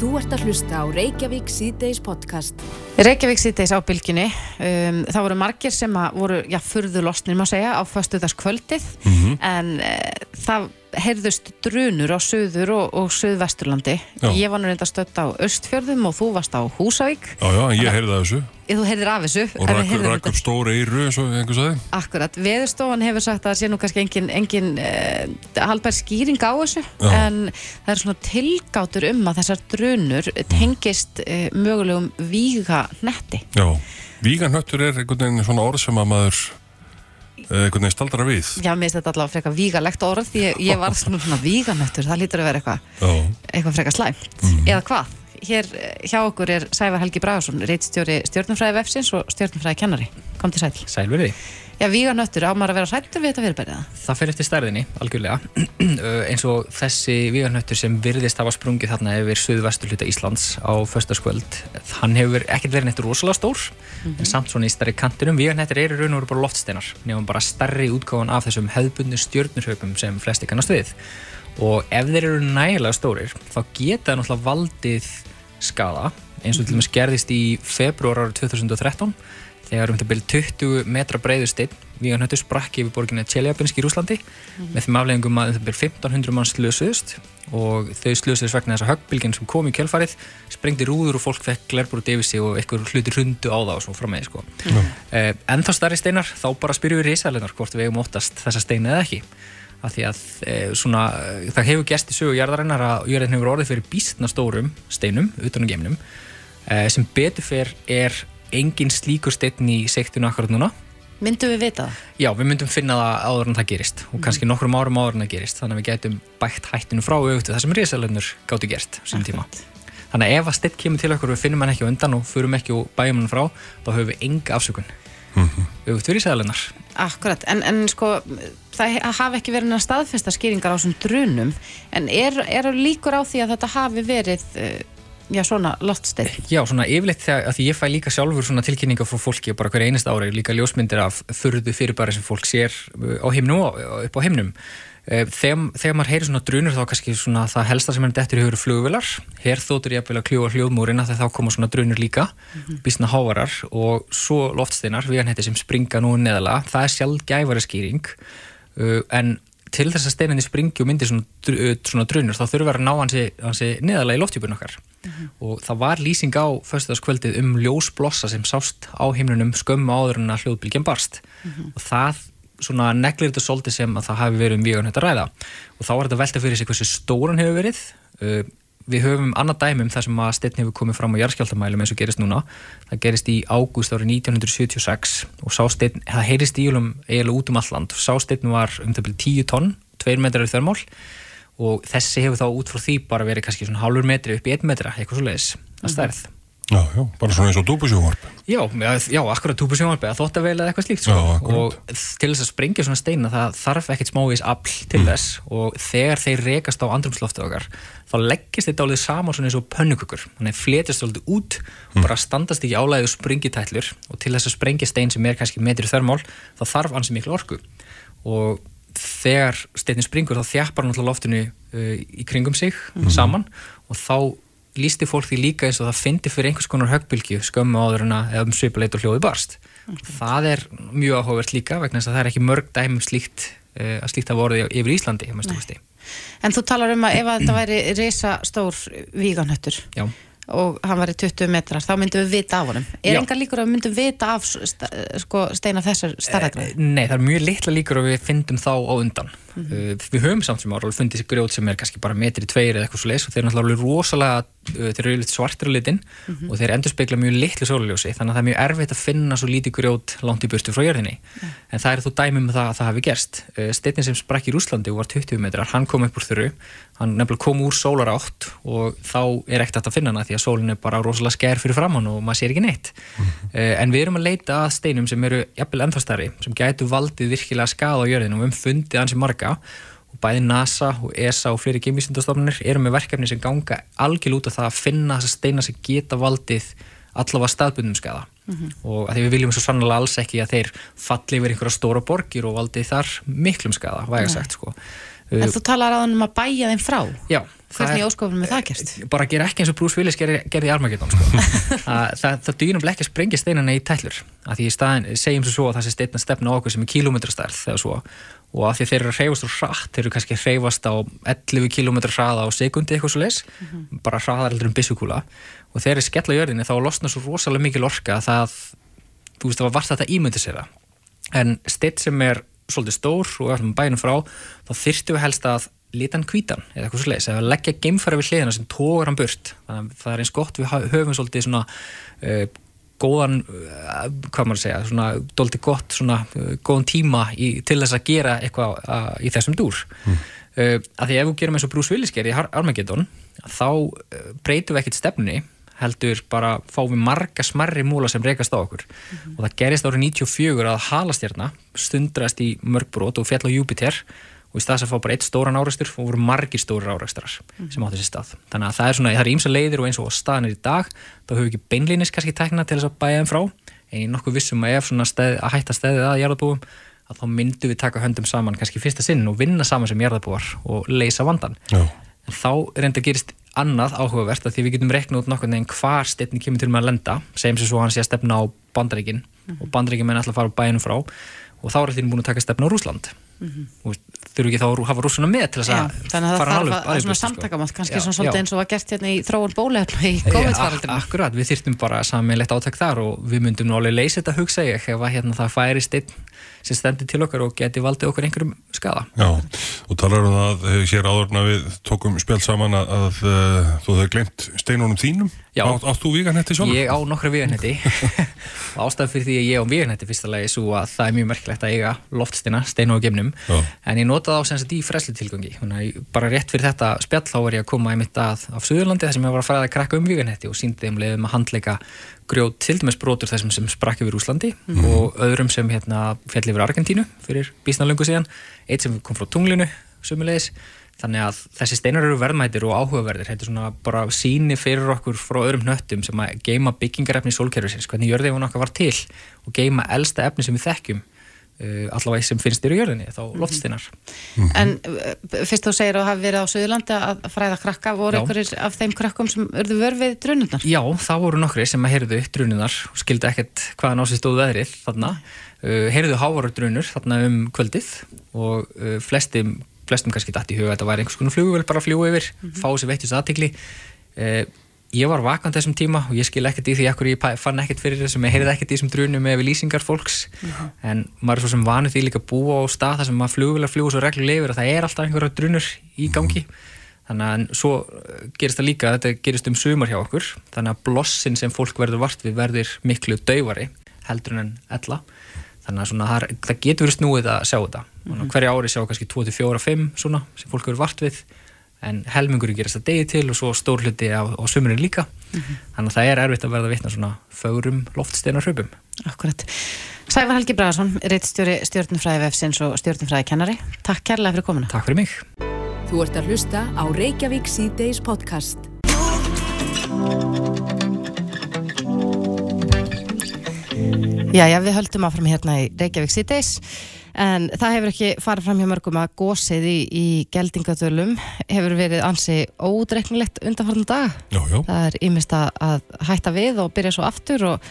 Þú ert að hlusta á Reykjavík síðdeis podcast. Reykjavík síðdeis á bylginni. Um, það voru margir sem voru, já, furðu losnir má segja, á fastuðaskvöldið, mm -hmm. en uh, það heyrðust drunur á söður og, og söðvesturlandi. Ég var nú reynda stött á Östfjörðum og þú varst á Húsavík. Já, já, en ég heyrði það þessu. Þú heyrðir af þessu. Og rakk rak upp stóra eyru eins og einhvers aðeins. Akkurat. Veðurstofan hefur sagt að það sé nú kannski engin, engin uh, halbær skýring á þessu, já. en það er svona tilgátur um að þessar drunur tengist uh, mögulegum víganetti. Já, víganettur er einhvern veginn svona orð sem að maður Eh, einhvern veginn staldra við Já, mér finnst þetta allavega frekar vígalegt orð því ég, ég var svona, svona víganöttur, það lítur að vera eitthvað eitthvað frekar slæmt, mm -hmm. eða hvað Hér eh, hjá okkur er Sævar Helgi Bragarsson reitstjóri stjórnumfræði vefsins og stjórnumfræði kennari, kom til sæl Sælverði Já, víganöttur, ámar að vera hrættur við þetta fyrirbærið? Það fyrir eftir stærðinni, algjörlega. eins og þessi víganöttur sem virðist hafa sprungið þarna yfir söðvestur hluta Íslands á förstaskvöld, hann hefur ekkert verið neitt rosalega stór, mm -hmm. en samt svona í starri kantinum. Víganöttur eru raun og veru bara loftsteinar, nefnum bara starri útgáðan af þessum hefðbundnu stjórnurhaupum sem flesti kannast við. Og ef þeir eru nægilega stórir, þá geta það náttúrulega valdið skada, eins og til og með skerðist í februar árið 2013 þegar um til byrju 20 metra breiður stein Víganhöttu sprakki yfir borginni Tjeljabinsk í Rúslandi mm -hmm. með þeim afleggingum að um til byrju 1500 mann slösuðust og þau slösuðist vegna þess að höggbylginn sem kom í kjölfarið sprengdi rúður og fólk fekk glerbúr út yfir sig og eitthvað hluti hrundu á það og svo fram með sko. mm -hmm. eh, en þá starri steinar þá bara spyrjum við risaðleinar hvort við hefum óttast þessa steina eða ekki af því að eh, svona, það hefur gæst í sögu jarðarinnar að jörðin hefur orðið fyrir bísna stórum steinum utan á geimnum eh, sem betur fyrr er engin slíkur steinn í sektinu akkurat núna. Myndum við vita það? Já, við myndum finna það áður en það gerist og mm. kannski nokkrum árum áður en það gerist þannig að við getum bætt hættinu frá auðvitað það sem risalögnur gáttu gert sem tíma. Þannig að ef að steinn kemur til okkur og við finnum hann ekki á undan og fyrum ekki og bæjum hann frá þá höfum við enga afsökun mm -hmm. auðvitað risalögnar. Akkurat, en, en sko það hafi ekki verið náttúrulega staðfesta skýringar á þessum drunum en er, er líkur á því að þetta hafi verið uh, já, svona loftstein Já, svona yfirleitt þegar, því ég fæ líka sjálfur svona tilkynninga frá fólki bara hverja einast ára, líka ljósmyndir af þurðu fyrirbæri sem fólk sér uh, á heimnum og upp á heimnum uh, þegar, þegar maður heyrir svona drunur þá kannski svona það helsta sem er dettur í höfuru flugvilar hér þóttur ég að vilja kljúa hljóðmúrina þegar þá koma svona drunur líka mm -hmm. bísna hávarar og svo loftsteinar við hann heiti sem springa nú neðala það er sjálf gæfari skýring en til þess að steininni springi og myndi svona, svona drunur þá þurfur að ná hansi, hansi neðala í loftjúpun okkar mm -hmm. og það var lýsing á fyrstaskvöldið um ljósblossa sem sást á heimlunum skömmu áður en að hljóðbylgjum barst mm -hmm. og það svona neglir þetta svolítið sem að það hafi verið um vígan þetta ræða og þá var þetta velta fyrir sig hversu stóran hefur verið uh, við höfum annað dæmum þar sem að stein hefur komið fram á jarðskjáltamælum eins og gerist núna. Það gerist í ágúst árið 1976 og sásteinn, það heyrist í eiginlega út um alland, sásteinn var um það byrju 10 tonn, 2 metrar í þörmál og þessi hefur þá út frá því bara verið kannski svona halvur metri upp í 1 metra eitthvað svo leiðis að stærð Já, já, bara svona eins og túbusjónvarp Já, já, akkurat túbusjónvarp eða þóttaveil eða eitthvað slíkt sko. já, og til þess að sprengja svona steina það þarf ekkert smávís afl til mm. þess og þegar þeir rekast á andrumsloftu okkar þá leggist þetta álið saman svona eins og pönnukökur þannig flétast álið út mm. bara standast ekki álæðu sprengitællur og til þess að sprengja stein sem er kannski metri þörmál þá þarf ansi miklu orku og þegar steinin springur þá þjapar hann alltaf loftinu uh, í kringum sig mm. saman og þá lísti fólk því líka eins og það fyndi fyrir einhvers konar höggbylgi skömmu áður en að um svipuleit og hljóði barst. Okay. Það er mjög áhugavert líka vegna þess að það er ekki mörg dæmum slíkt uh, að slíkt að voruði yfir Íslandi. En þú talar um að ef að þetta væri reysa stór víganhöttur Já og hann var í 20 metrar, þá myndum við vita af honum er enga líkur að við myndum vita af sko, steina þessar? Eh, nei, það er mjög litla líkur að við fyndum þá á undan mm -hmm. við höfum samt sem ára fundið sér grjót sem er kannski bara metri tveir eða eitthvað svo leiðs og þeir eru náttúrulega rosalega þeir eru svartir á litin mm -hmm. og þeir endur speikla mjög litlu sóluljósi þannig að það er mjög erfitt að finna svo lítið grjót langt í burtu frá jörðinni yeah. en það er þú dæmum um það að það hafi gerst steinin sem sprakk í Rúslandi og var 20 metrar hann kom upp úr þurru hann nefnilega kom úr sólar átt og þá er ekkert að finna hana því að sólinn er bara rosalega sker fyrir fram hann og maður sér ekki neitt mm -hmm. en við erum að leita að steinum sem eru jafnvel ennþá sem gætu valdið virkilega skada á jörðinu og bæði NASA og ESA og fleiri geimvísindastofnunir eru með verkefni sem ganga algjörl út af það að finna þessar steina sem geta valdið allavega staðbundum skada mm -hmm. og að því við viljum svo sannlega alls ekki að þeir falli yfir einhverja stóra borgir og valdið þar miklum skada, væga sagt sko En þú talar að hann um að bæja þeim frá Já, Hvernig óskofunum er það gert? bara gera ekki eins og Bruce Willis gerði, gerði í Armageddon sko. það, það, það dýnum ekki að sprengja steinana í tællur að því í staðin segjum svo að það sé stefna á okkur sem er kilómetrastærð þegar svo og að því þeir eru að hreyfast á hratt þeir eru kannski að hreyfast á 11 km hraða á sekundi eitthvað svo leis bara hraðar eldur um bissukúla og þeir eru skella í jörðinni þá losna svo rosalega mikil orka að það, þú veist það var vart að þetta ímyndi sér en steinn sem er svolítið stór og öllum bænum frá þá þyrftu við helst að lita hann hvítan eða eitthvað svo leiðis, eða leggja geimfæra við hliðina sem tógar hann burt. Þannig að það er eins gott við höfum svolítið svona uh, góðan uh, hvað maður að segja, svona dóltið gott svona uh, góðan tíma í, til þess að gera eitthvað uh, í þessum dúr. Mm. uh, að því ef við gerum eins og Bruce Willis gerir í Armageddon þá breytum við ekkert stefnunni heldur bara fáum við marga smarri múla sem reykast á okkur. Og það gerist árið 94 að halastjarna stundrast í mörgbrót og fjall á Júpiter og í stað þess að fá bara eitt stóran árekstur og voru margir stórir árekstrar sem áttu sér stað. Þannig að það er svona, það er ímsa leiðir og eins og staðan er í dag þá höfum við ekki beinlínis kannski tækna til þess að bæja þeim frá. En ég nokkuð vissum að ef svona steð, að hætta stæðið að jarðabúum að þá myndum við taka höndum saman kannski fyrsta sinn og vinna saman sem jarðabúar og leysa vandan Já. en þá reynda gerist annað áhugavert að því við getum rekna út nokkurn veginn hvar steinni kemur til með að lenda segjum sem svo hann sé að stefna á bandaríkin. Og bandaríkin menn ætla að fara bæinum frá. Og þá er allir búin að taka stefna á Rúsland og þurfu ekki þá að hafa rússuna með til þess að þannig að það fara þarf alveg- að, að alveg svona burtu, sko. samtakamátt kannski svona svolítið eins og var gert hérna í þróun bóluefna í Ja, COVID-faraldurinn akkurat, við þyrftum bara samanlegt átak þar og við myndum alveg leysa þetta hugsa ég ef að hérna, það færist einn sem stendur til okkar og geti valdið okkur einhverjum skada Já, og talar um það eh, hér áðurna við tókum spjall saman að, að uh, þú hefði glemt steinunum þínum Já. Átt, átt þú vígarnetti sjálf? Ég á nokkra vígarnetti og ástæðan fyrir því að ég á vígarnetti fyrsta lagi svo að það er mjög merkilegt að eiga loftstina, steinu og gemnum Já. en ég nota það á sem sagt í fræslu tilgangi bara rétt fyrir þetta spjall þá var ég að koma einmitt að af Suðurlandi þar sem ég var að fara að krakka um vígarnetti og síndi þeim leiðum að handleika grjót til dæmis brotur þessum sem sprakk yfir Úslandi og öðrum sem hérna fjall yfir Argentínu fyrir bísnalöngu síðan. Eitt sem kom frá tunglinu sömulegis þannig að þessi steinar eru verðmætir og áhugaverðir. Þetta er svona bara síni fyrir okkur frá öðrum hnöttum sem að geima byggingarefni sólkerfisins, hvernig jörðið hún okkar var til og geima elsta efni sem við þekkjum allavega sem finnst þér í jörðinni þá loftsteinar En uh, fyrst þú segir að hafa verið á Suðurlandi að fræða krakka, voru einhverjir af þeim krakkum sem urðu vörfið drunundar? Já, það voru nokkri sem að heyrðu drununar og skildi ekkert hvaðan á sig stóð veðrið þarna, uh, heyrðu hávaru drunur þarna um kvöldið og uh, flestum, flestum kannski dætt í huga að þetta væri einhvers konar flugvél bara að fljúa yfir fá sér veittist aðtikli uh, ég var vakant þessum tíma og ég skil ekkert í því ekkur ég fann ekkert fyrir þessum ég heyrði ekkert í þessum drunum með lýsingar fólks. En maður er svo sem vanur því líka að búa á stað þar sem maður flugvélar fljúa svo reglulega yfir að það er alltaf einhverja drunur í gangi. Þannig að svo uh, gerist það líka þetta gerist um sumar hjá okkur. Þannig að blossin sem fólk verður vart við verður miklu dauvari heldur en ella. Þannig að svona, það, getur verið snúið að sjá þetta. Mm hverja ári sjá kannski 24-5 svona sem fólk verður vart við en helmingurinn gerast að degi til og svo stór hluti á, á sumurinn líka þannig að það er erfitt að verða vitna svona fögrum loftsteinar hröpum Akkurat. Sævar Helgi Bragarsson, reittstjóri stjórnufræði vefsins og stjórnufræði kennari. Takk kærlega fyrir komuna. Takk fyrir mig Þú ert að hlusta á Reykjavík C-Days podcast. Jæja, við höldum áfram hérna í Reykjavík síðdeis en það hefur ekki farið fram hjá mörgum að gósið í, í geldingadölum hefur verið ansi ódreiknilegt undanfarnar dag. Já, já, Það er ymist að, að hætta við og byrja svo aftur og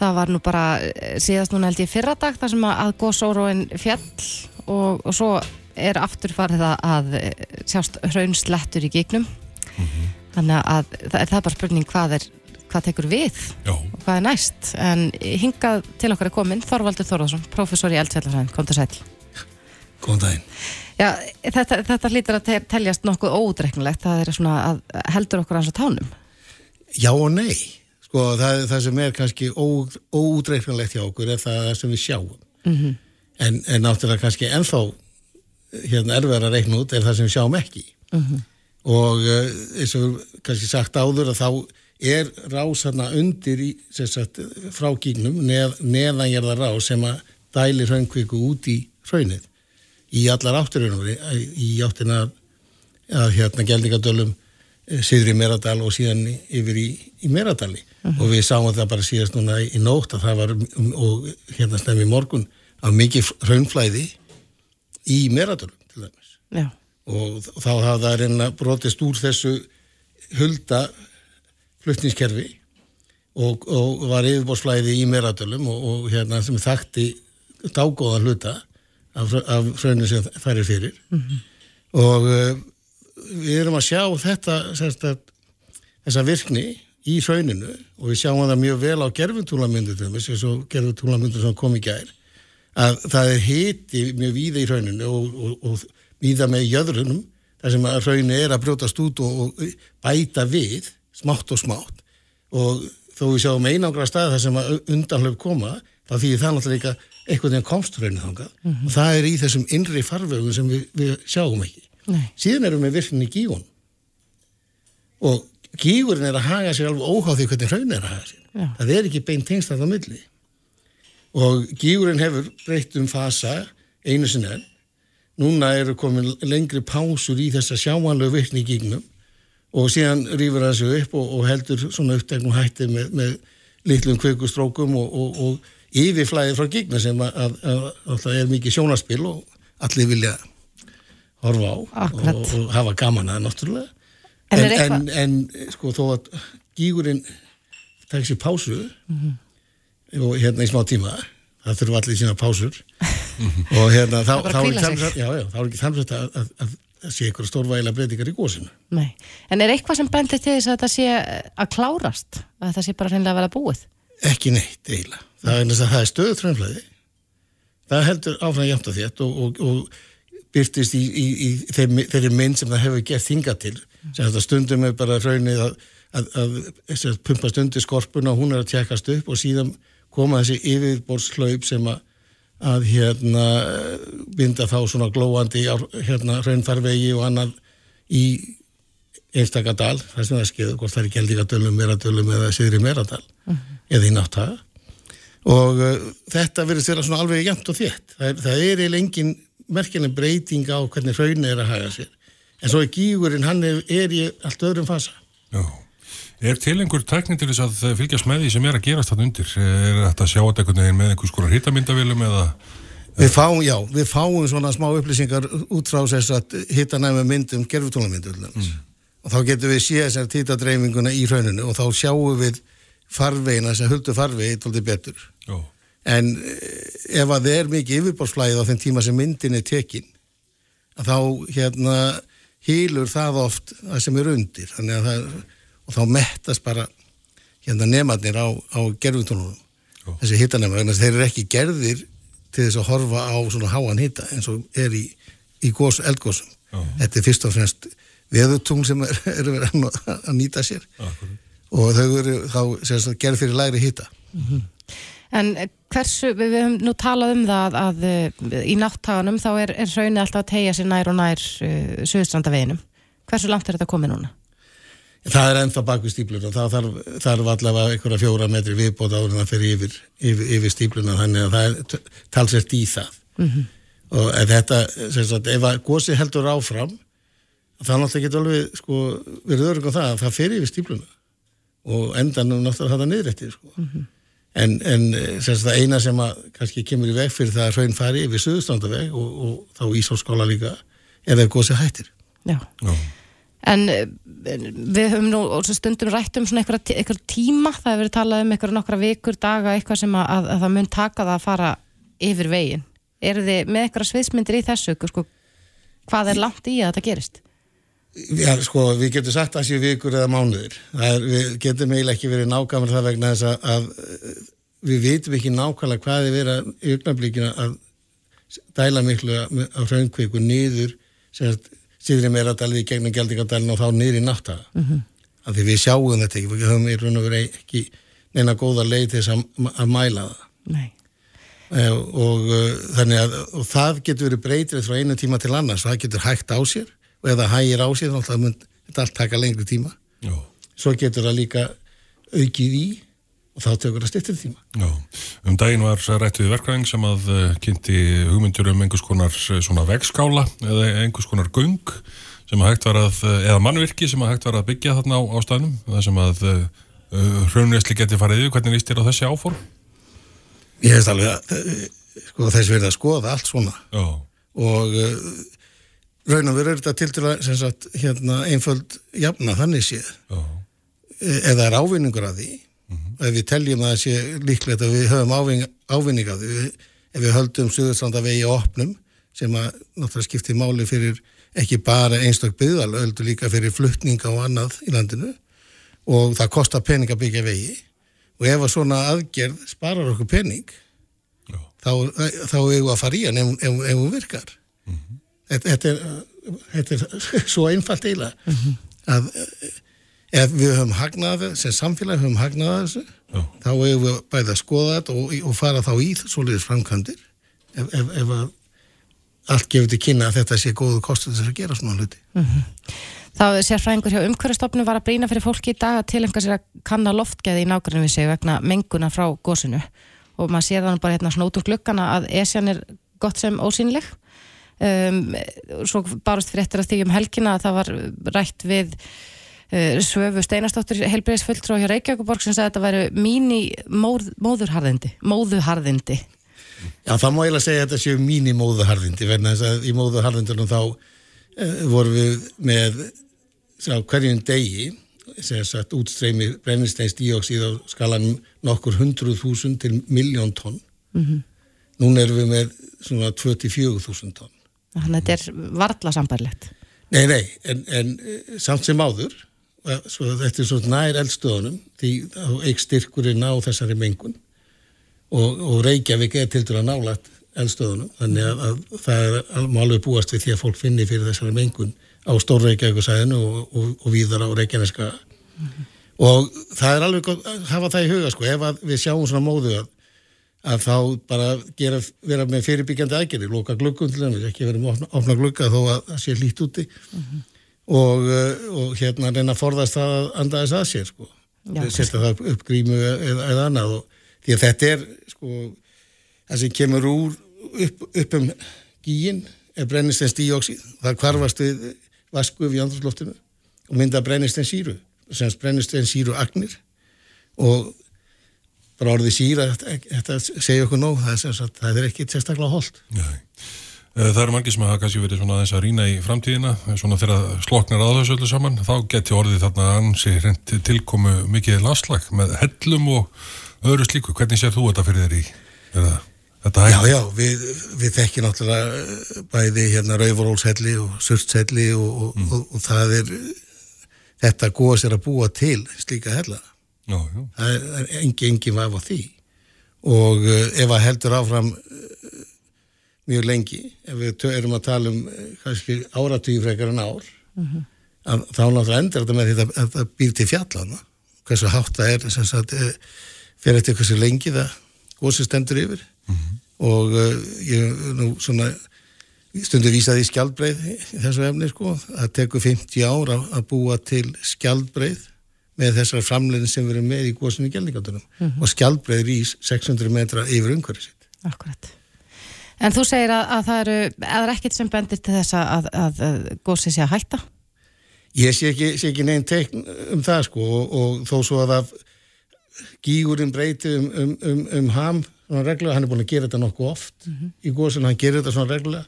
það var nú bara eh, síðast núna held ég fyrra dag þar sem að, gósóróin fjall og, og svo er aftur farið að, eh, sjást hraunslettur í gegnum þannig að það, það er bara spurning hvað er hvað tekur við já, og hvað er næst en hingað til okkar er komin Þorvaldur Þorðarsson, professor í eldfjallafræðin kom til sæl. Góðan daginn. Já, þetta, þetta hlýtur að te- teljast nokkuð ódreiknilegt það er svona að heldur okkur hans á tánum Já og nei. Sko það, það sem er kannski ó, óútreiknilegt hjá okkur er það sem við sjáum. -hmm. en, en náttúrulega kannski ennþá hérna erfiðar að reikna út er það sem við sjáum ekki. -hmm. Og uh, eins og kannski sagt áður að þá er rás hérna undir í, sem sagt, frá gígnum neð, neðangerða rás sem að dæli hraungkviku út í hraunið. Í allar átturinn í áttina að, að hérna geldingadölum Siðri Meradal og síðan yfir í, í Meradali. Og við sáum það bara síðast núna í, nótt að það var og hérna stemmi morgun af mikið raunflæði í Meradalum til dæmis. Já. og þá hafa það reyna brotist úr þessu hulda flutningskerfi og, og var yfirbórsflæði í meradölum og, og hérna sem þakti dágóðan hluta af, af frönu sem færir fyrir. Og uh, við erum að sjá þetta semst að þessa virkni í hrauninu og við sjáum það mjög vel á gerfintúlamyndutum eins og gerfintúlamyndur sem kom í gær að það er hiti mjög víða í hrauninu og, og, og víða með jöðrunum þar sem að hrauninu er að brjótast út og, og bæta við smátt og smátt. Og þó við sjáum einangra stað þar sem að undanlöf koma þá þýðir það náttúrulega líka einhvern veginn komst hrauninu þangað. Og það er í þessum innri farvögun sem við, við sjáum ekki. Nei. síðan erum við virknin í gígun og gígurinn er að haga sér alveg óháð því hvernig hraun er að haga sér. Já. það er ekki beint tengst að það milli. Og gígurinn hefur breytt um fasa einu sinni enn. Núna eru komin lengri pásur í þessa sjáanlegu virkni í gígnum og síðan rýfur það sig upp og, og heldur svona uppteknum hætti með, með litlum kveikustrókum og, og, og yfirflæði frá gígna sem að, að, að, að það er mikið sjónaspil og allir vilja horfa á og, hafa gaman að náttúrulega. En en, er en, en, sko þó að gígurinn tek sér pásu og hérna í smá tíma það þurfa allir sína pásur. Og hérna þá, er ekki þannig er að sé ykkur stórvægilega breytingar í gósinu Nei. En er eitthvað sem bendir til þess að þetta sé að klárast? Að þetta sé bara hreinlega að vera búið? ekki neitt eiginlega það er, það er stöðu trönnflæði það heldur áfram jæmt að þétt og, og, og byrtist í, í, í þeim, þeirri mynd sem það hefur gert þinga til þetta stundum er bara raunið að, að, að, pumpa stundi skorpuna og hún er að tjekkast upp og síðan koma þessi yfirborðslaup sem að, að hérna binda þá svona glóandi hérna raunfarvegi og annað í einstakadal, það sem það skeður, hvort það er geldingadölum, meradölum eða siðri meradal eða í nátthaga og uh, þetta verður vera svona alveg jæmt og þétt. Það er, það er eiginlega engin merkileg breyting á hvernig hraun er að haga sér. En svo er gígurinn, hann er, er í allt öðrum fasa. Já. Er til einhver tækni til þess að fylgjast með því sem er að gerast þann undir? Er þetta að sjá þetta einhvern veginn með einhvers konar hittamyndavélum eða? Við fáum, já, við fáum svona smá upplýsingar út frá þess að hitta næmi myndum, gerfutónamyndu mm. og þá getum við séð þessar títadreifinguna í hrauninu og þá sjáum við farvegina, þess að huldu farvegi eitthvað betur. Já. En eh, ef að það er mikið yfirbórsflæðið á þeim tíma sem myndin er tekin að þá hérna hýlur það oft það sem er undir þannig að það, og þá mettast bara hérna nematnir á, á gerfutónunum þessi hittanema, þannig að þeir eru ekki gerðir til þess að horfa á svona háan hitta eins og er í, í gós, eldgósum Já. þetta er fyrst og fremst veðutungl sem er, er verið að, að nýta sér Akkurat. og þau eru þá gerð fyrir lægri hitta En eh, hversu, við, höfum nú talað um það að, að í náttaganum þá er, er hraunið alltaf að tegja sér nær og nær uh, söðustrandaveginum. Hversu langt er þetta komið núna? Það er ennþá bak við stípluna, það þarf, þarf allavega einhverja fjóra metri viðbót áður en það fyrir yfir, yfir, yfir stípluna þannig að það er t- talsvert í það. Og en þetta, sem sagt, ef að gósi heldur áfram þá náttúrulega getur alveg sko, verið örugum það að það fyrir yfir stípluna og endanum náttúrulega þetta niðrættið sko. en, en sem sagt, það eina sem að kannski kemur í veg fyrir það að hraun fari yfir suðustandaveg og, og þá Ísólskála líka er ef gósi hættir. Já. Já. En eh, við höfum nú stundum rætt um svona einhverja tíma, það hefur verið talað um einhverja nokkra vikur, daga, eitthvað sem að, að, að það mun taka það að fara yfir veginn. Eru þið með einhverja sviðsmyndir í þessu, sko, hvað er langt í að þetta gerist? Já, sko, við getum sagt að séu vikur eða mánuðir. Það Er, við getum eiginlega ekki verið nákvæmlega það vegna þess að, að við vitum ekki nákvæmlega hvað er verið að- í augnablíkina að dæla miklu á hraungkviku niður sem sagt, síðri meira dalið í gegnum geldingadalinn og þá niður í náttaga. Mm -hmm. Af því við sjáum þetta ekki, við höfum í raun og verið ekki neina góða leið til þess að, að mæla það. Nei. Eh, og uh, þannig að og það getur verið breytilegt frá einu tíma til annars það getur hægt á sér og ef það hægir á sér þá mun þetta allt taka lengri tíma Já. svo getur það líka aukið í og þá tekur það styrtir tíma Já. Um daginn var rætt við verkvæðing sem að uh, kynnti hugmyndur um einhvers konar uh, svona vegskála eða einhvers konar göng sem að hægt var að, uh, eða mannvirki sem að hægt var að byggja þarna á, á staðnum, það sem að uh, hraunveðsli geti farið yfir, hvernig líst þér á þessi áform? ég veist alveg að eh, sko, þess verið að skoða allt svona Já. og uh, raun og veru er þetta til dæla sem sagt hérna einföld jafna þannig séð Já. Eða er ávinningur að því ef við teljum að það sé líklegt að við höfum ávin, ávinning að því við, ef við höldum Suðurstranda vegi opnum sem að náttúrulega skiptir máli fyrir ekki bara einstök byggðal heldur líka fyrir fluttninga og annað í landinu og það kostar pening að byggja vegi og ef að svona aðgerð sparar okkur pening Já. þá, þá eigum við að fara í hann ef, ef, ef hún virkar. Þetta, þetta, er, þetta er svo einfalt eiginlega að eh, ef við höfum hagnað sem samfélag höfum hagnað að þessu Já. þá eigum við bæði að skoða þetta og, og fara þá í svoleiðis framkvæmdir. Ef, ef, ef að allt gefur til kynna að þetta sé góðu kostur þess að gera svona hluti. Það sér fræðingur hjá umhverfstofnum var að brýna fyrir fólki í dag að tilenga sér að kanna loftgæði í nákvæmlega við sig vegna menguna frá gósinu og maður sér þannig bara hérna snót úr glukkana að esjan er gott sem ósýnileg. Um, svo barust fréttir að því um helgina að það var rætt við Svöfu Steinastóttur helbriðisfulltrú hjá Reykjavíkuborg sem sagði að þetta væri míní móð, móðurharðindi móðuharðindi. Já, það má eiginlega segja að þetta séu mín í móðuharðindi verðan þess að í móðuharðindunum þá uh, vorum við með sá, hverjum degi sagt útstreymi brennisteins díóksíð á skalanum nokkur hundruð þúsund til miljón tonn. Núna erum við með svona 24 þúsund tonn. Þannig að þetta er varla sambarlegt Nei, nei, en, en eh, samt sem áður eh, svo þetta er svo nær eldstöðunum því eik styrkurinn á þessari mengun og, og Reykjavík er til dæra nálægt eldstöðunum þannig að, að það er alveg búast við því að fólk finni fyrir þessari mengun á Stór Reykjavíkusæðinu og, og, og víðar á Reykjaneska. Og það er alveg að hafa það í huga sko, ef að við sjáum svona móðu að að þá bara gera, vera með fyrirbyggjandi aðgerði, loka gluggum til þess, ekki vera með opna, glugga þó að það sé lít úti. Uh, og hérna reyna að forðast það að anda þess að sér sko. Setja það upp grímu eða, eða annað og því að þetta er sko, það sem kemur úr upp, upp um gíin er brennistens díóksíð, það hvarfast við vaskuð í andrúsloftinu og mynda brennistens síru, sem brennistens síru agnir og bara orðið síra, þetta, þetta segja okkur nóg, það er, sem sagt, það er ekki sérstaklega holdt. Nei. Eh, Það eru margir sem hafa kannski verið svona aðeins að rýna í framtíðina, svona þegar sloknar að þessu öllu saman, þá geti orðið þarna ansi reynd tilkomu mikið landslag með hellum og öðru slíku. Hvernig sér þú þetta fyrir þér í? Þetta Já, já, við, við þekkjum náttúrulega eh, bæði hérna Rauðurólshelli og Surtshelli og, og, og, og það er, þetta góðs er að búa til slíka hella. Já, já. Það er, það er engi, engi vaf á því og uh, ef að heldur áfram mjög lengi, ef við erum að tala um uh, kannski áratugir frekar en ár, að, þá náttúrulega endur þetta með því að að það býr til fjallana, hversu hátt það er, sagt, uh, fyrir eftir hversu lengi það gósi stendur yfir. Og uh, ég nú svona stundu vísaði í skjaldbreið í þessu efni sko, það tekur 50 ár að, að búa til skjaldbreið með þessar framlegin sem erum með í góðsynni gælningatunum og skjaldbreið rís 600 metra yfir umhverfið sitt. Akkurat. En þú segir að, að það eru, er ekkert sem bendir til þess að, að, að gósið sé að hætta? Ég sé ekki, sé ekki neinn teikn um það sko og, og þó svo að það gígurinn breyti um, um, um, um ham svona reglulega, hann er búin að gera þetta nokkuð oft í góðsynni, hann gerir þetta svona reglulega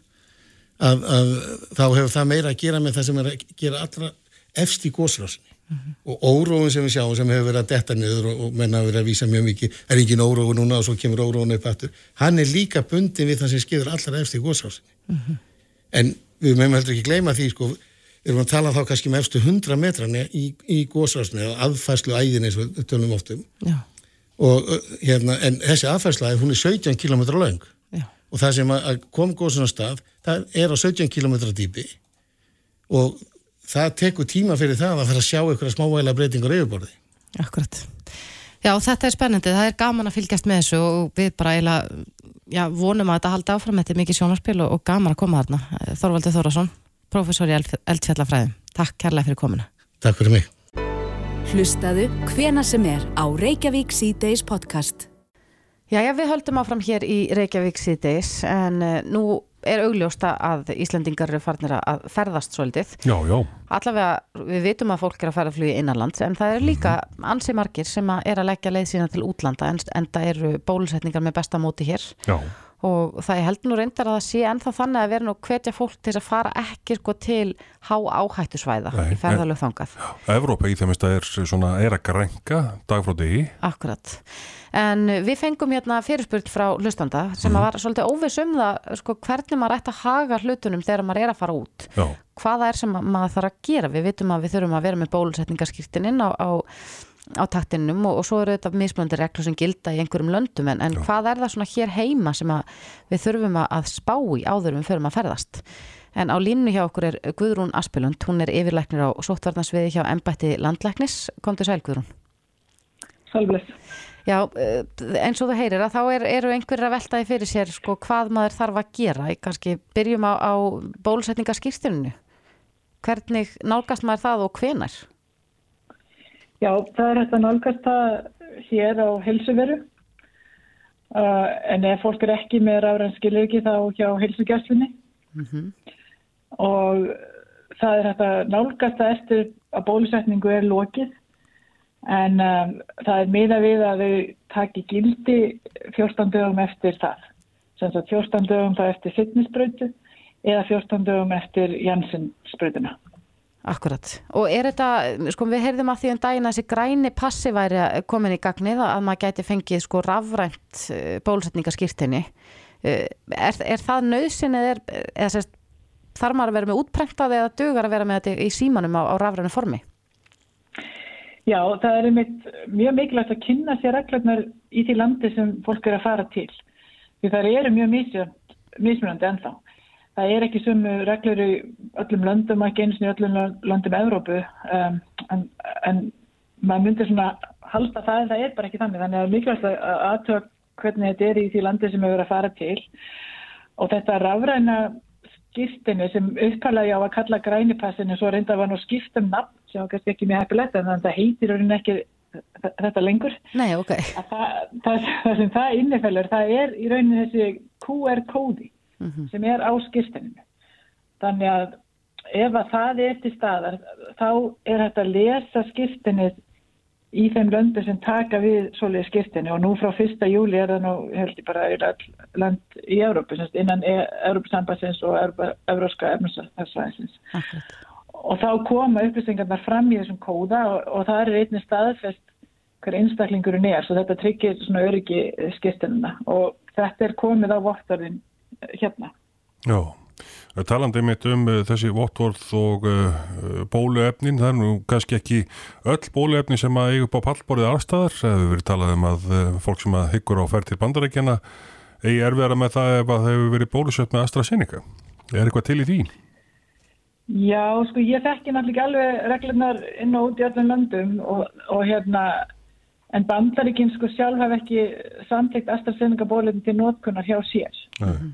að, að þá hefur það meira að gera með það sem er að gera allra efst í góðsrásinni og óróun sem við sjáum sem hefur verið að detta niður og, og menna að vera að vísa mjög mikið er engin óróun núna og svo kemur óróun upp aftur. Hann er líka bundin við það sem skeður allra efst í góðsrásinni en við meðum heldur ekki gleyma því sko, erum að tala þá kannski með efstu 100 metrani í, í góðsrásinni eða aðfærslu æðin eins og tölum oft um. Já, og hérna, en þessi aðfærsla hún er 17 km lang já, og það sem að kom góðsinn á stað það er á 17 km dýpi. Og það tekur tíma fyrir það að fara að sjá einhverja smávægilega breytingur á yfirborði. akkurat. Já, þetta er spennandi, það er gaman að fylgjast með þessu og við bara eiginlega, já, vonum að þetta haldi áfram, þetta er mikið sjónarspil og, og gaman að koma þarna. Þorvaldur Þórasson, professor í Eld- eldfjallafræðum. Takk kærlega fyrir komuna. Takk fyrir mig. Hlustaðu hvena sem er á Reykjavík C-Days podcast. Jæja, við höldum áfram hér í Reykjavík síðdeis en uh, nú er augljósta að Íslendingar eru farnir að ferðast svolítið. Já, já. allavega við vitum að fólk er að fara að flugi innanlands en það er líka ansi margir sem að er að leggja leið sína til útlanda en, það eru bólusetningar með besta móti hér Já, og það ég held nú reyndar að það sé ennþá þannig að vera nú hvetja fólk til að fara ekki sko til há áhættu svæða Nei, í ferðalög þangað. Evrópa í þeim að er svona, er að grænka dag frá degi. Akkurat. En við fengum hérna fyrirspurt frá hlustanda sem var svolítið óviss um það sko, hvernig maður ætti að haga hlutunum þegar maður er að fara út. Já, Hvaða er sem maður þarf að gera? Við vitum að við þurfum að vera með bólusetningarskýrtin inn á, á, á taktinum og, og svo eru þetta mismunandi reglur sem gilda í einhverjum löndum en, en hvað er það svona hér heima sem að við þurfum að, að spá í áður en við förum að ferðast? En á línu hjá okkur er Guðrún Aspilund, hún er yfirlæknir á sóttvarnarsviði hjá embætti landlæknis. Komdu sæl Guðrún. Sælbless. Já, eh, eins og þú heyrir að þá er, eru einhverjir að veltaði fyrir sér sko hvað maður þarf að gera. Ég kannski byrjum á, á bólusetningaskýrstuninu. Hvernig nálgast maður það og hvenar? Já, það er hægt að nálgast það hér á helsuveru. Uh, en ef fólk er ekki með rafræn skilirki þá hjá helsugjastlinni. Og það er hægt að nálgast það eftir að bólusetningu er lokið. En um, það er miða við að þau taki gildi 14 dögum eftir það. Sem sagt 14 dögum það eftir fitnessbrötu eða 14 dögum eftir Janssen-sprötuna. Akkurat. Og er þetta, sko við heyrðum að því um daginn að þessi græni passi væri komin í gagnið að maður gæti fengið sko rafrænt eh, bólusetningaskýrtinni. Eh, Er, er það nöðsin eða, eða sérst, þarf maður að vera með útprentað eða dugar að vera með þetta í símanum á, á rafrænu formi? Já, það er einmitt mjög mikilvægt að kynna sér reglurnar í því landi sem fólk er að fara til. Því það eru mjög mismunandi ennþá. Það er ekki sumu reglur í öllum löndum, ekki eins og í öllum löndum Evrópu, um, en, en maður myndir svona halda það en það er bara ekki þannig. Þannig að það er mikilvægt að aðtöða hvernig þetta er í því landi sem hefur að fara til. Og þetta rafræna skiptinu sem uppkalagi á að kalla grænipassinu svo reynda var nú skipt um nafn sem kannski ekki mjög heppilegt en það heitir raunin ekki þetta lengur. Nei, ok. Að Það, það, það sem það innifellur, það er í raunin þessi QR-kóði sem er á skirtininu. Þannig að ef að það er til staðar, þá er þetta að lesa skirtinnið í þeim löndu sem taka við svoleiði skirtinni og nú frá 1. júli er það nú, held ég bara, land í semst, innan e Európusambassins og efnarsvæðisins. Akkurat. Og þá koma upplýsingarnar fram í þessum kóða og, og það er einnig staðfest hver einstaklingurinn er, svo þetta tryggir svona öryggi skirtinuna og þetta er komið á vottarðin hérna. já. Talandi mitt um uh, þessi vottorð og uh, bóluefnin, það er nú kannski ekki öll bóluefni sem að eiga upp á pallborðið allstaðar. Það hefur verið talað um að fólk sem að hyggur á færð til bandarækjana eigi erfiðara með það ef að það hefur verið bólusett með AstraZeneca. Er eitthvað til í því? Já, sko, ég þekki náttúrulega ekki alveg reglurnar inn og út í öllum löndum og, og hérna, en bandaríkinn sko sjálf hef ekki samtíkt AstraZeneca bólefni til notkunar hjá sér. Nei.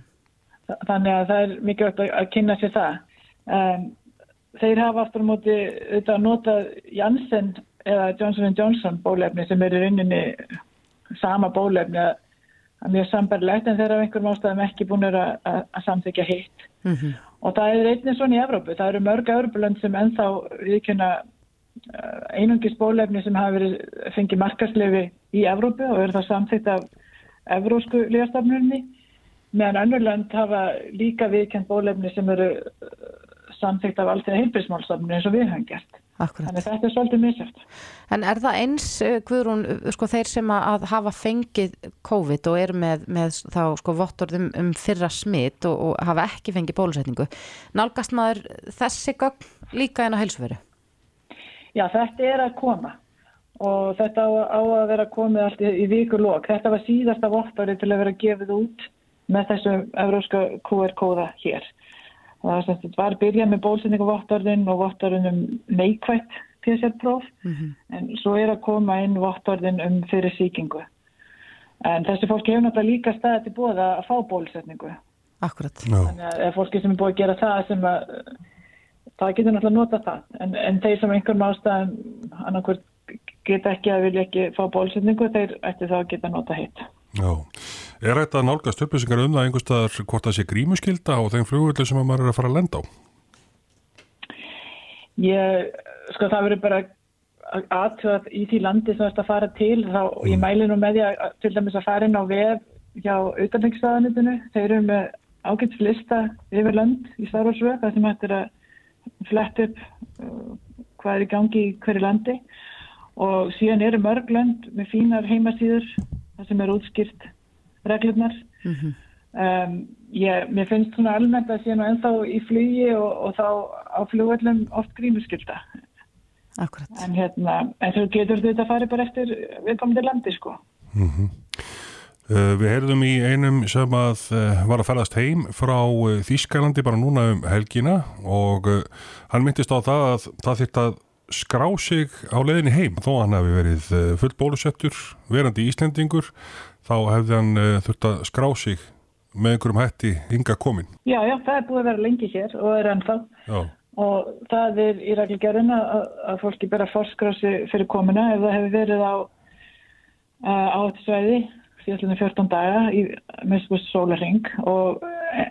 Þa- Þannig að það er mikilvægt að, kynna sér það. Um, þeir hafa aftur á móti auðvitað að nota Janssen eða Johnson Johnson bólefni sem er í rauninni sama bólefni að, mjög sambarlegt en þeir hafa einhverjum ástæðum ekki búin að, að, að samþykja hitt. Og það er einnig svona í Evrópu. Það eru mörg Evrópulönd sem ennþá viðkynna uh, einungis bólefni sem hafa verið fengið markaslefi í Evrópu og eru það samþýtt af Evrósku lífastafnunni meðan önnur lönd hafa líka viðkjönd bólefni sem eru uh, samþýtt af alltaf heilbrísmálstafnunni eins og við höfum gert. Akkurat. Þannig þetta er svolítið misjöft. En er það eins, eh, Guðrún, eh, sko þeir sem að hafa fengið COVID og eru með, með þá sko vottorðum um fyrra smitt og, og hafa ekki fengið bólusetningu, nálgast maður þessi gögn líka en á heilsuveru? Já, þetta er að koma og þetta á, á að vera komið allt í, í vikulok. Þetta var síðasta vottorði til að vera gefið út með þessu evróska QR-kóða hér. Það var byrjað með bólsendingu vottorðin og vottorðin um neikvætt PCR-próf en svo er að koma inn vottorðin um fyrir síkingu. En þessi fólki hefur náttúrulega líka staðið til bóða að fá bólusetningu. Akkurat. Já. Þannig að ef fólki sem er búið að gera það sem að það getur náttúrulega nota það. En, en þeir sem einhverjum ástæðum annarkvöld geta ekki að vilja ekki fá bólusetningu, þeir ætti þá að geta nota hitt. Já. Er þetta nálgast upplýsingar um það einhverstaðar hvort það sé grímuskylda á þeim flugvöldu sem að maður er að fara að lenda á? Ég, sko það verður bara aðtöðað í því landi sem þetta fara til. Þá, og ég mæli nú með því að til dæmis að fara inn á vef hjá auðvitaðningsstaðanitinu, þeir eru með ágætt lista yfir land í starfarsvöð, það sem hættir að flett upp uh, hvað er í gangi í hverju landi. Og síðan eru mörg lönd með fínar heimasýður það sem er útskýrt reglurnar. Um, ég, mér finnst svona almennt að sé nú ennþá í flugi og, og þá á flugvöllum oft grímuskylda. Akkurat. en hérna, en þú getur þetta að fara bara eftir viðkomandi landi sko. Uh, við heyrðum í einum sem að uh, var að ferðast heim frá uh, Þýskalandi bara núna um helgina og uh, hann myndist á það að það þýrt að skrá sig á leiðinni heim þó að hann hefði verið full bólusettur verandi Íslendingur þá hefði hann uh, þurft að skrá sig með einhverjum hætti ynga komin Já, já, það er búið að vera lengi hér og er ennþá. Já, og það er í reglgerðin að, að fólki bera forskrási fyrir komuna ef það hefur verið á áhættisvæði síðastlega 14 daga í misbúst sólarring og uh,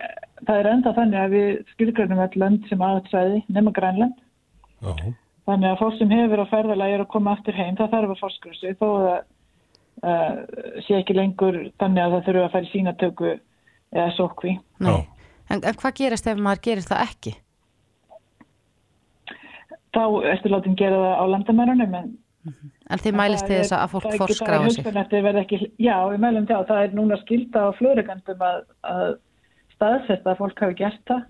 það er enda þannig að við skilgrænum öll lönd sem áhættisvæði nema Grænland. Já, þannig að fólk sem hefur á ferðalagi er að koma aftur heim það þarf að forskrási þó að uh, sé ekki lengur þannig að það þurfa að fara í sínatöku eða sókvi. En, en hvað gerist ef maður gerir það ekki? þá ertu látin gera það á landamærunum en En þið mælist til þess að fólk forskráa sig? Ekki, já, við mælum það. Það er núna skilta á flugregandum að, að staðsetta að fólk hafi gert það.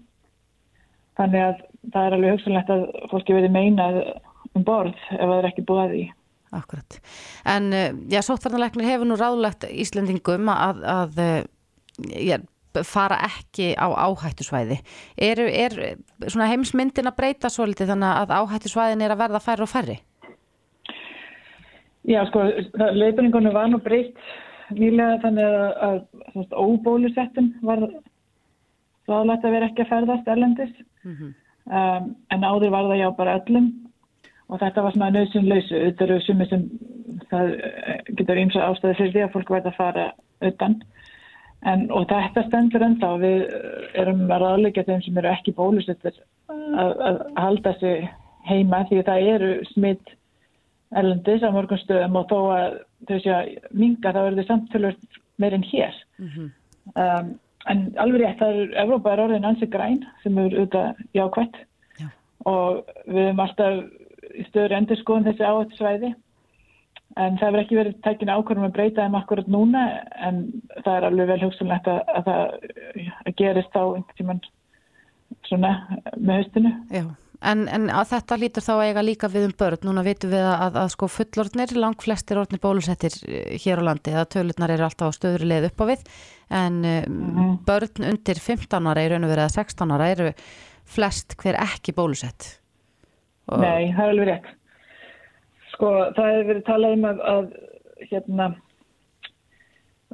Þannig að það er alveg hugsanlegt að fólki verið meinað um borð ef það er ekki búið að því. Akkurat. En uh, já, sóttvarnalegnir hefur nú ráðlegt Íslendingum að, að uh, já, fara ekki á áhættusvæði. Er, er svona heimsmyndin að breyta svolítið þannig að áhættusvæðin er að verða færri og færri? Já, sko, leifinningunum var nú breytt nýlega þannig að, að, að óbólusettum var ráðlegt að vera ekki að ferðast erlendis. um, en áður var það já bara öllum og þetta var svona nöðsynlausu. Þetta eru sumi sem það eh, getur eins og ástæði fyrir því að fólk verða að fara utan. En, og þetta stendur ennþá, við erum að ráðleika þeim sem eru ekki bólusettir að, að halda sig heima því að það eru smitt erlendis á mörgum stöðum og þó að þau sé að minga þá eru þau samtölur meir en hér. Um, en alveg rétt, það er Evrópa er orðin ansi græn sem eru auðvitað jákvætt Já. og við höfum alltaf stöður endur skoðum þessi áhættisvæði en það hefur ekki verið tækina ákvörðum að breyta þeim akkurat núna en það er alveg vel hugsanlegt að, að það að gerist þá einhvern tímann svona með haustinu. Já. En, en þetta lítur þá eiga líka við um börn. Núna vitum við að, að, að sko fullorðnir, langt flestir orðnir bólusettir eh, hér á landi, að tölurnar eru alltaf á stöðri leið upp á við, en um, börn undir 15 ára í raun og verið að 16 ára eru flest hver ekki bólusett. Nei, það er alveg rétt. Sko, það hefur verið talað um að, að hérna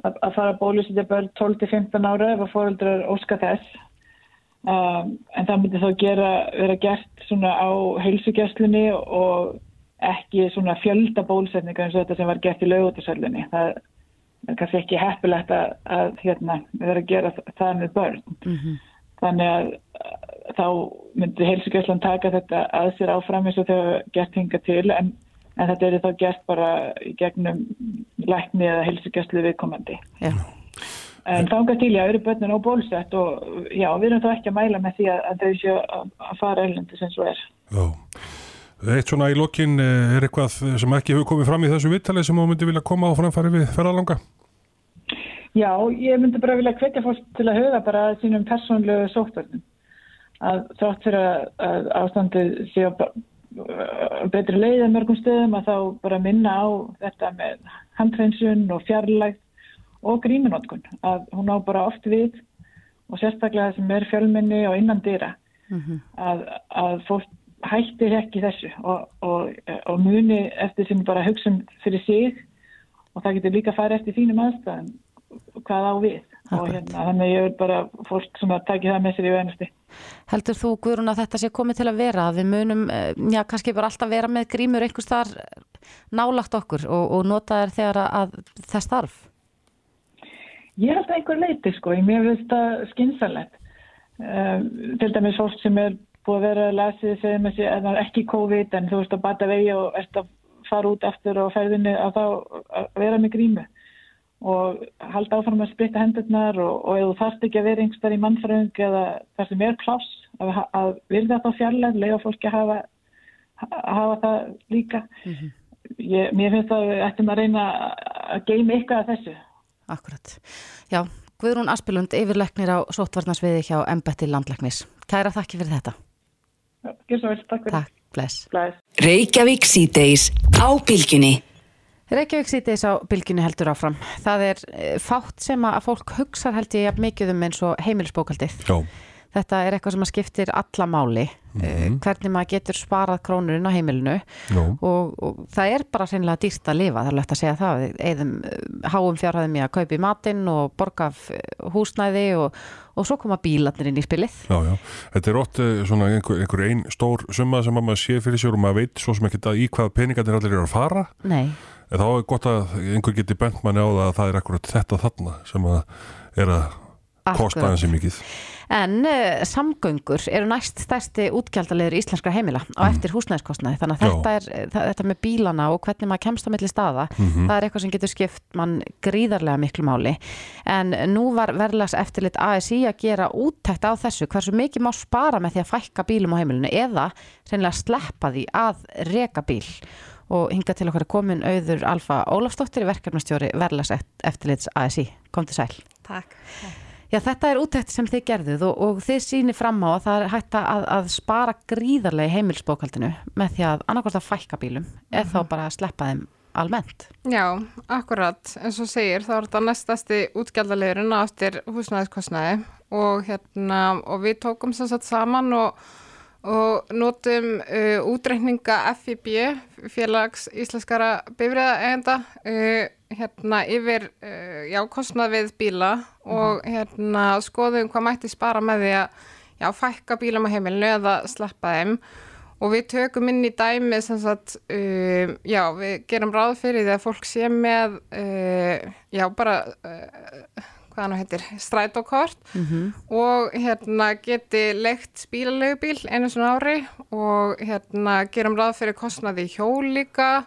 að, að fara að bólusetja börn 12-15 ára ef að fóreldrar óska þess. Um, en það myndi þá gera, vera gert svona á heilsugjastlunni og ekki svona fjölda bólusetninga eins og þetta sem var gert í laugutasöllunni. Það er kannski ekki heppilegt að, að hérna, verðum að gera það með börn. Þannig að þá myndi heilsugjastlan taka þetta að sér áfram eins og þau hafa gert hinga til en, en þetta er þá gert bara í gegnum lækni eða heilsugjastlu viðkomandi. Já. En þangað til já, eru börnin á bólsett og já, við erum þá ekki að mæla með því að, að þau séu að, að fara erlendis eins og er. já. Eitt svona í lokin eh, er eitthvað sem ekki hefur komið fram í þessu vittali sem þú myndi vilja koma á framfæri við ferðalanga? Já, ég myndi bara vilja hvetja fólk til að huga bara að sínum persónlegu sóttvörnum. Að þátt fyrir að, ástandið sé á betri leið en mörgum stöðum að þá bara minna á þetta með handhreinsun og fjarlægt og gríminótkun. Að hún á bara oft við og sérstaklega það sem er fjölminni og innan dýra. Að, að fólk hættir ekki þessu og, og, og muni eftir sem bara hugsa um fyrir sig og það getur líka að fara eftir þínum aðstæðum hvað á við og hérna, þannig ég vil bara fólk sem að taki það með sér í venasti. Heldur þú, Guðrún, að þetta sé komið til að vera? Að við munum, eh, já, kannski bara alltaf vera með grímur einhvers þar nálagt okkur og, og nota þær þegar að, að það starf? Ég held að einhver leiti sko, ég mér finnst það skynsalegt. Um, til dæmis fólk sem er búið að vera að með sér að það er ekki COVID en þú veist að bata vegi og ert að fara út aftur og ferðinni að þá að vera með grímu og halda áfram að spritta hendurnar og, og ef þú þarft ekki að vera starf í mannfröng eða það sem er pláss að, að virða þetta á fjarlæg lega fólki að hafa, hafa það líka Ég, mér finnst að við ættum að reyna að geima eitthvað af þessu Akkurat. Já, Guðrún Aspilund, yfirleiknir á sóttvarnarsviði hjá Embetti Landlæknis. Kæra þakki fyrir þetta. Gjör svo vel, takk fyrir Takk, bless. Bless. Reykjavík síðdeis á bylgjunni. Reykjavík síðdeis á bylgjunni heldur áfram. Það er eh, fátt sem að fólk hugsar held ég mikið um eins og heimilisbókaldið. Já, Þetta er eitthvað sem að skiptir alla máli, mm hvernig maður getur sparað krónurinn á heimilinu og, og það er bara seinlega dýrt að lifa, það er lögt að segja það, eðum háum fjárhæðum í að kaupa í matinn og borga eh, húsnæði og, og svo koma bílarnir inn í spilið. já, já. Þetta er ótt svona einhver, einhver ein stór summa sem að maður sé fyrir sér og maður veit svo sem ekki í hvað peningarnir allir eru að fara. Nei, En þá er gott að einhver geti bent manni á það að það er akkurat þetta þarna sem að er að kosta Akkurat. hansi mikið. En uh, samgöngur eru næst stærsti útgjaldalegur íslenskra heimila á eftir húsnæðiskostnaði. Þannig að þetta, er, það, þetta með bílana og hvernig maður kemst á milli staða það er eitthvað sem getur skipt mann gríðarlega miklu máli. En nú var verðlags eftirlit ASI að gera úttækt á þessu hversu mikið má spara með því að fækka bílum á heimilinu eða reynilega sleppa því að reka bíl og hinga til okkar komin auður Alfa Ólafsdóttir verkefnastjóri verðlags eftirlits ASI kom til sæl Takk. Já, þetta er úttækt sem þið gerðuð og, og þið sýnir fram á að það er hægt að, að spara gríðarlega í heimilsbókaldinu með því að annarkvæmst að fækka bílum eða þá bara að sleppa þeim almennt. Já, akkurat, eins og segir, þá er þetta næstasti útgjaldaleirinn á eftir húsnæðiskostnaði og hérna, og við tókum sem sagt saman og, og notum uh, útreikninga FIB, félags íslenskara bifriða eigenda, uh, hérna yfir, uh, já, kostnað við bíla og hérna skoðum hvað mætti spara með því að, já, fækka bílum á heimilinu eða sleppa þeim. Og við tökum inn í dæmi sem sagt, uh, já, við gerum ráð fyrir því að fólk sé með, uh, já, bara, uh, hvað hann heitir, strætókort. Og hérna geti leikt bílaleigubíl einu svona ári og hérna gerum ráð fyrir kostnaði í hjól líka.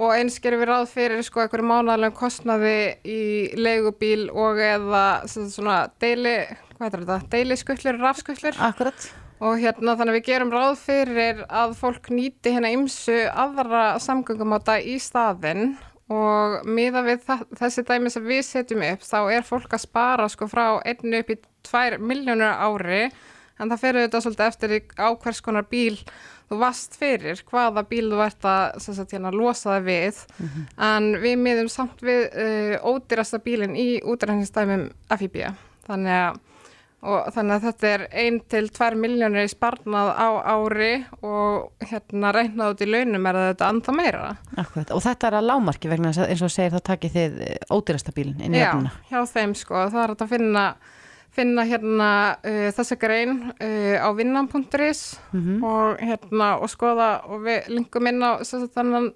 Og eins gerum við ráð fyrir sko einhverju mánaðlega kostnaði í leigubíl og eða svona deili, hvað heitir þetta, deili skuttlur, rafskuttlur Akkurat. og hérna þannig að við gerum ráð fyrir að fólk nýti hérna ymsu aðra samgöngumáta í staðinn og miða við þessi dæmi sem við setjum upp þá er fólk að spara sko frá einu upp í tvær miljónur ári. En það fer auðvitað svolítið eftir á hvers konar bíl þú vast fyrir, hvaða bíl þú ert að sagt, hérna, losa það við. En við miðum samt við uh, ódýrasta bílinn í útræðningsdæmum FIB þannig að og þannig að þetta er 1-2 miljónir í sparnað á ári og hérna reiknað út í launum er þetta anþá meira. Akkurat. Og þetta er að lámarki vegna þess að eins og segir þá takið þið ódýrasta bílinn inn í Já, öfnuna. hjá þeim sko, það er að finna, finna hérna uh, þessa grein uh, á vinnan.is og hérna og skoða og við linkum inn á sem sagt, þannig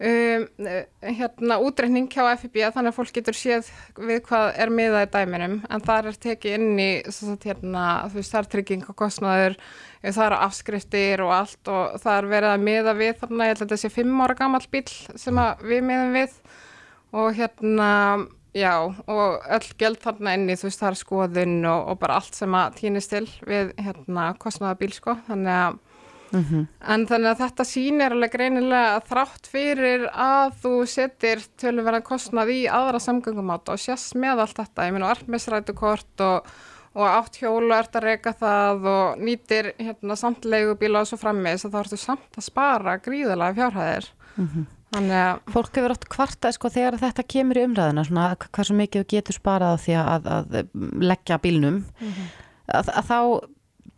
um, uh, hérna útreikning hjá FIB þannig að fólk getur séð við hvað er miðað í dæminum. En þar er tekið inn í sagt, hérna, veist, það er trygging og kostnaður eh, það eru afskriftir og allt og það er verið að miða við þarna, ég held að þetta sé fimm ára gamall bíl sem að við miðum við. Og hérna já og öll gæld þarna inni þú veist það er skoðun og, og bara allt sem að týnist til við hérna kostnaða bíl sko. Þannig að en þannig að þetta sýnir alveg greinilega að þrátt fyrir að þú setir tölverðan kostnað í aðra samgöngumáta og sést með allt þetta. Ég meina armisrætukort og og átt hjólu ert að reyka það og nýtir hérna samtlegubíla og svo frammeðis að þá ertu samt að spara gríðalega fjárhæðir. Þannig að Fólk hefur átt kvartað sko þegar þetta kemur í umræðina svona hversu mikið þú getur sparað á því að, að leggja bílnum. Að, að þá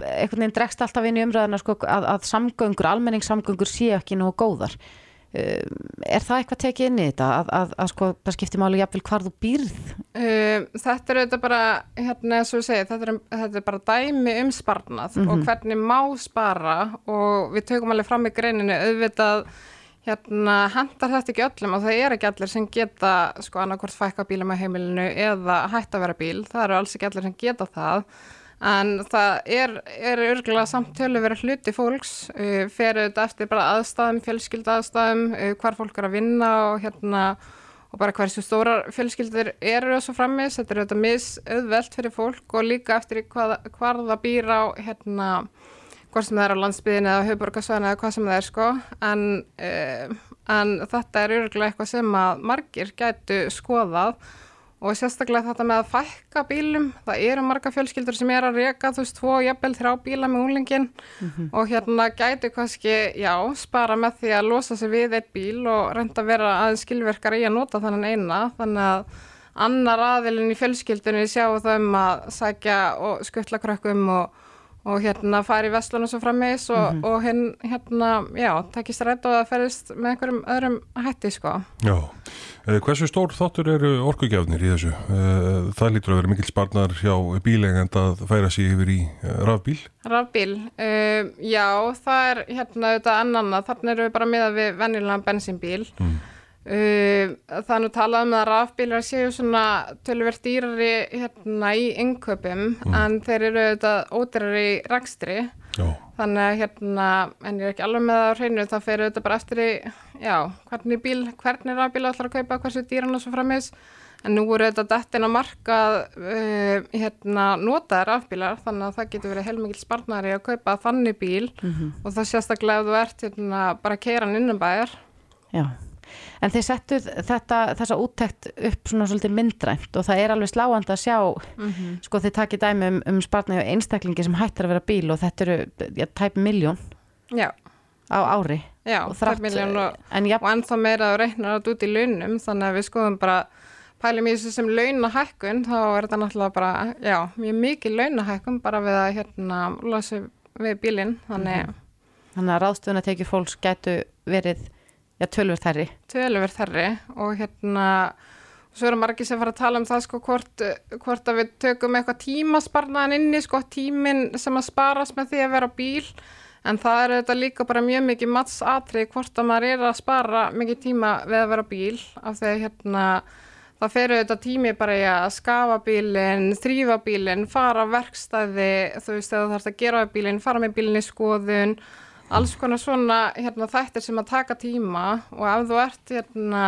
einhvern veginn dregst alltaf inn í umræðina sko að, að samgöngur, almenningssamgöngur séu ekki nú góðar. Um, er það eitthvað tekið inn í þetta að, að, að sko það skiptir máli jafnvel hvar þú býrð? Um, þetta er auðvitað bara, hérna eins og við segja, þetta er, þetta er bara dæmi um sparnað og hvernig má spara og við tökum alveg fram í greininu auðvitað hérna hendar þetta ekki öllum og það er ekki allir sem geta sko annarkvort fækka bílum á heimilinu eða hætt að vera bíl, það eru alls ekki allir sem geta það en það er, er örgulega samt tölur verið hluti fólks uh, fer auðvitað eftir bara aðstæðum, fjölskylda aðstæðum, uh, hvar fólk er að vinna og hérna og bara hversu stórar fjölskyldur eru og svo frammis, þetta er auðvitað misauðvelt fyrir fólk og líka eftir hvað, hvar það býr á hérna hvort sem það er á landsbyðin eða höfuborgarsvæðin eða hvað sem það er sko. En, uh, en þetta er örgulega eitthvað sem að margir gætu skoðað og sérstaklega þetta með að fækka bílum, það eru marga fjölskyldur sem er að reyka, þú veist, tvo jafnvel þrjá bíla með úlingin mm -hmm. og hérna gætu kannski, já, spara með því að losa sig við eitt bíl og reynda að vera aðeins skilverkar í að nota þannig eina, þannig að annar aðilin í fjölskyldunni sjáu þau um að sækja og skuttla krökkum og og hérna fari í Vestlun og svo frammeðis og, mm -hmm. og hinn hérna, já, takkist rætt og það ferist með einhverjum öðrum hætti, sko. Já, eh, hversu stór þáttur eru orkugjafnir í þessu? Eh, það lítur að vera mikil sparnar hjá bílegend að færa sig yfir í eh, rafbíl? Rafbíl, uh, já, það er hérna auðvitað annan, þannig eru við bara miða við vennilega bensinbíl. Mm. Uh, það er nú talað um að rafbílar séu svona tölverkt dýrari hérna í innköpum mm. en þeir eru auðvitað ódýrari í rækstri þannig að hérna, en ég er ekki alveg með það á hreinu, það fer auðvitað bara eftir í já, hvernig bíl, hvernig rafbíl ætlar að kaupa, hversu dýran og svo framins en nú eru auðvitað dettin að marka uh, hérna notaði rafbílar þannig að það getur verið heilmikið sparnari að kaupa þannig bíl. Mm -hmm. og það sérstaklega ef þú ert hérna bara keiran innanbæjar. Já En þeir settu þetta, þessa úttekt upp svona svolítið myndrænt og það er alveg sláand að sjá, mm -hmm. sko þeir takir dæmi um, um spartnægu einstaklingi sem hættir að vera bíl og þetta eru ja, tæp miljón á ári. Já, tæp miljón og, og ennþá meira að reyna þetta út í launum þannig að við skoðum bara pælum í þessu sem launahækkun þá er þetta náttúrulega bara, já, mjög mikið launahækkun bara við að hérna losa við bílinn, þannig. Mm -hmm. Þannig að ráðstöðun að tekið fólks getur verið Já, tölverð þerri. Tölverð þerri og hérna, svo eru margir sem fara að tala um það sko hvort, hvort að við tökum eitthvað tímasparnaðan inni, sko tíminn sem að sparast með því að vera á bíl. En það er þetta líka bara mjög mikið mattsatrið hvort að maður er að spara mikið tíma við að vera á bíl. Af því að hérna það feru þetta tími bara í að skafa bílinn, þrýfa bílinn, fara á verkstæði, þú veist þegar þú þarfst að gera á bílinn, fara með bílinn í skoðun alls konar svona hérna, þættir sem að taka tíma og ef þú ert hérna,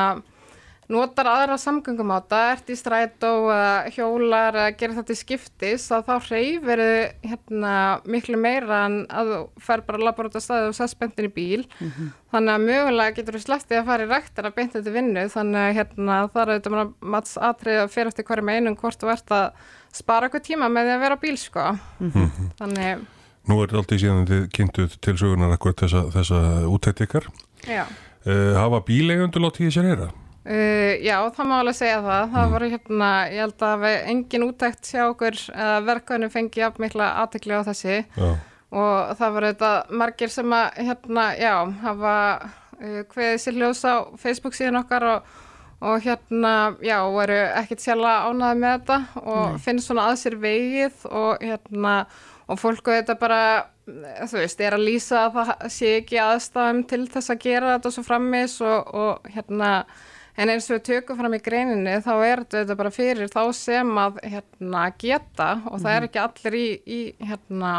notar aðra samgöngum á þetta, ert í strætó eða hjólar eða gerir þetta í skiptis að þá hreyfir þið hérna, miklu meira en að þú fer bara að labba út á staði og sess bentin í bíl mm -hmm. þannig að mögulega getur þú slepptið að fara í rættin að beinta þetta vinnu þannig að hérna, það er þetta mats atrið að fyrir eftir hverju meinum hvort þú ert að spara eitthvað tíma með því að vera á bíl sko. mm -hmm. þannig Nú er alltaf síðan þið kynntuð til sögunar akkur þessa, þessa útættikar. Já. Uh, hafa bílegundur látið því sér eira? Uh, já, það má alveg segja það. Það mm. voru hérna, ég held að engin útækt sjá okkur uh, verkefni fengi af mikla aðtekli á þessi já. og það voru þetta margir sem að hérna, já, hafa hveðið sér ljós á Facebook síðan okkar og, og hérna, já, voru ekkert sjálfa ánaði með þetta og Nei. finnst svona að sér vegið og hérna og fólk og þetta bara þú veist, er að lýsa að það sé ekki aðstæðum til þess að gera þetta svo frammis og, og hérna en eins og við tökum fram í greininni þá er þetta bara fyrir þá sem að hérna geta og það er mhm. ekki allir í, í hérna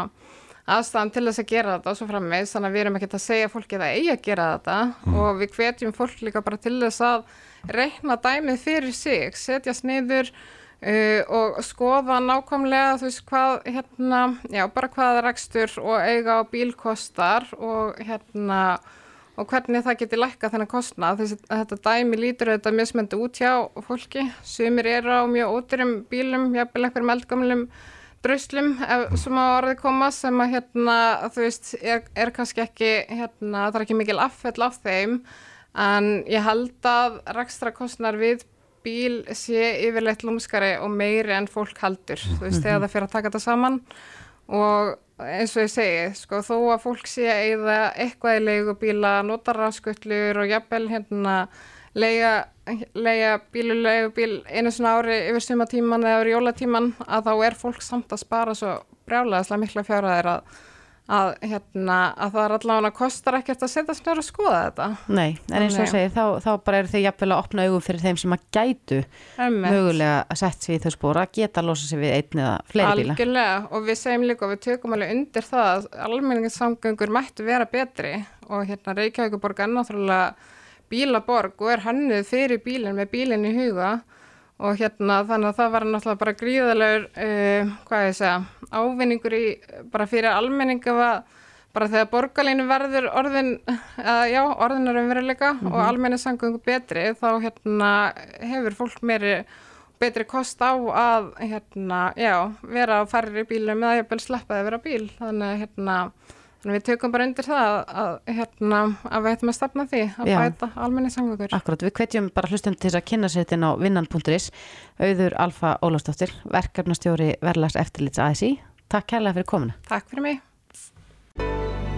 aðstæðan til þess að gera þetta og svo frammeins þannig að við erum ekki að segja fólki að það eigi að gera þetta mm. og við hvetjum fólk líka bara til þess að reikna dæmið fyrir sig, setjast niður Uh, og skoða nákvæmlega þú veist hvað hérna, já bara hvað rekstur og eiga á bíl kostar og hérna og hvernig það getur lækka þennan kostnað. Þess að þetta dæmi lítur þetta mjög smendu út hjá fólki, sumir eru á mjög ótyrum bílum, jáfnvel einhverjum eldgamlum drauslum sem á orði koma sem að hérna þú veist er, er kannski ekki hérna það er ekki mikil affell af þeim. En ég held að rekstra kostnar við bíl sé yfirleitt lúmskari og meiri en fólk haldur, þú veist, þegar það fyrir að taka þetta saman. Og eins og ég segi, sko, þó að fólk sé eða eitthvað í leigubíla, notarafskullur og jafnvel hérna leiga, leiga bílu leigubíl einu svona ári yfir sumatíman eða yfir jólatíman að þá er fólk samt að spara svo brjálega mikla fjárhæðir að að, hérna, að það er allavega kostar ekkert að setja snur að skoða þetta Nei, en eins og segir, þá, þá bara eru þau jafnvel að opna augum fyrir þeim sem að gætu Einmitt. mögulega að setja sig í þau spóra að geta að losa sig við einn eða fleiri bíla. Algjörlega og við segjum líka og við tökum alveg undir það að almenningssamgöngur mættu vera betri og hérna Reykjavíkuborg er náttúrulega bílaborg og er hannuð fyrir bílinn með bílinn í huga og hérna þannig að það var náttúrulega bara gríðalegur, uh, hvað ég segja, ávinningur í bara fyrir almenning ef að bara þegar borgarlínu verður orðin, uh, já, orðin er umveruleika og almenningssamgöngur betri þá hérna hefur fólk meiri betri kost á að hérna, já, vera á færri bílum eða jafnvel sleppa að vera bíl. Þannig að hérna, að við tökum bara undir það að, að hérna, að við ættum að stefna því að Já. bæta almenni samgöngur. Akkurat, við hvetjum bara hlustum til þess að kynna sér þetta á vinnan.is Auður Alfa Ólafsdóttir, verkefnastjóri Verlags eftirlits ASI. Takk kærlega fyrir komuna. Takk fyrir mig.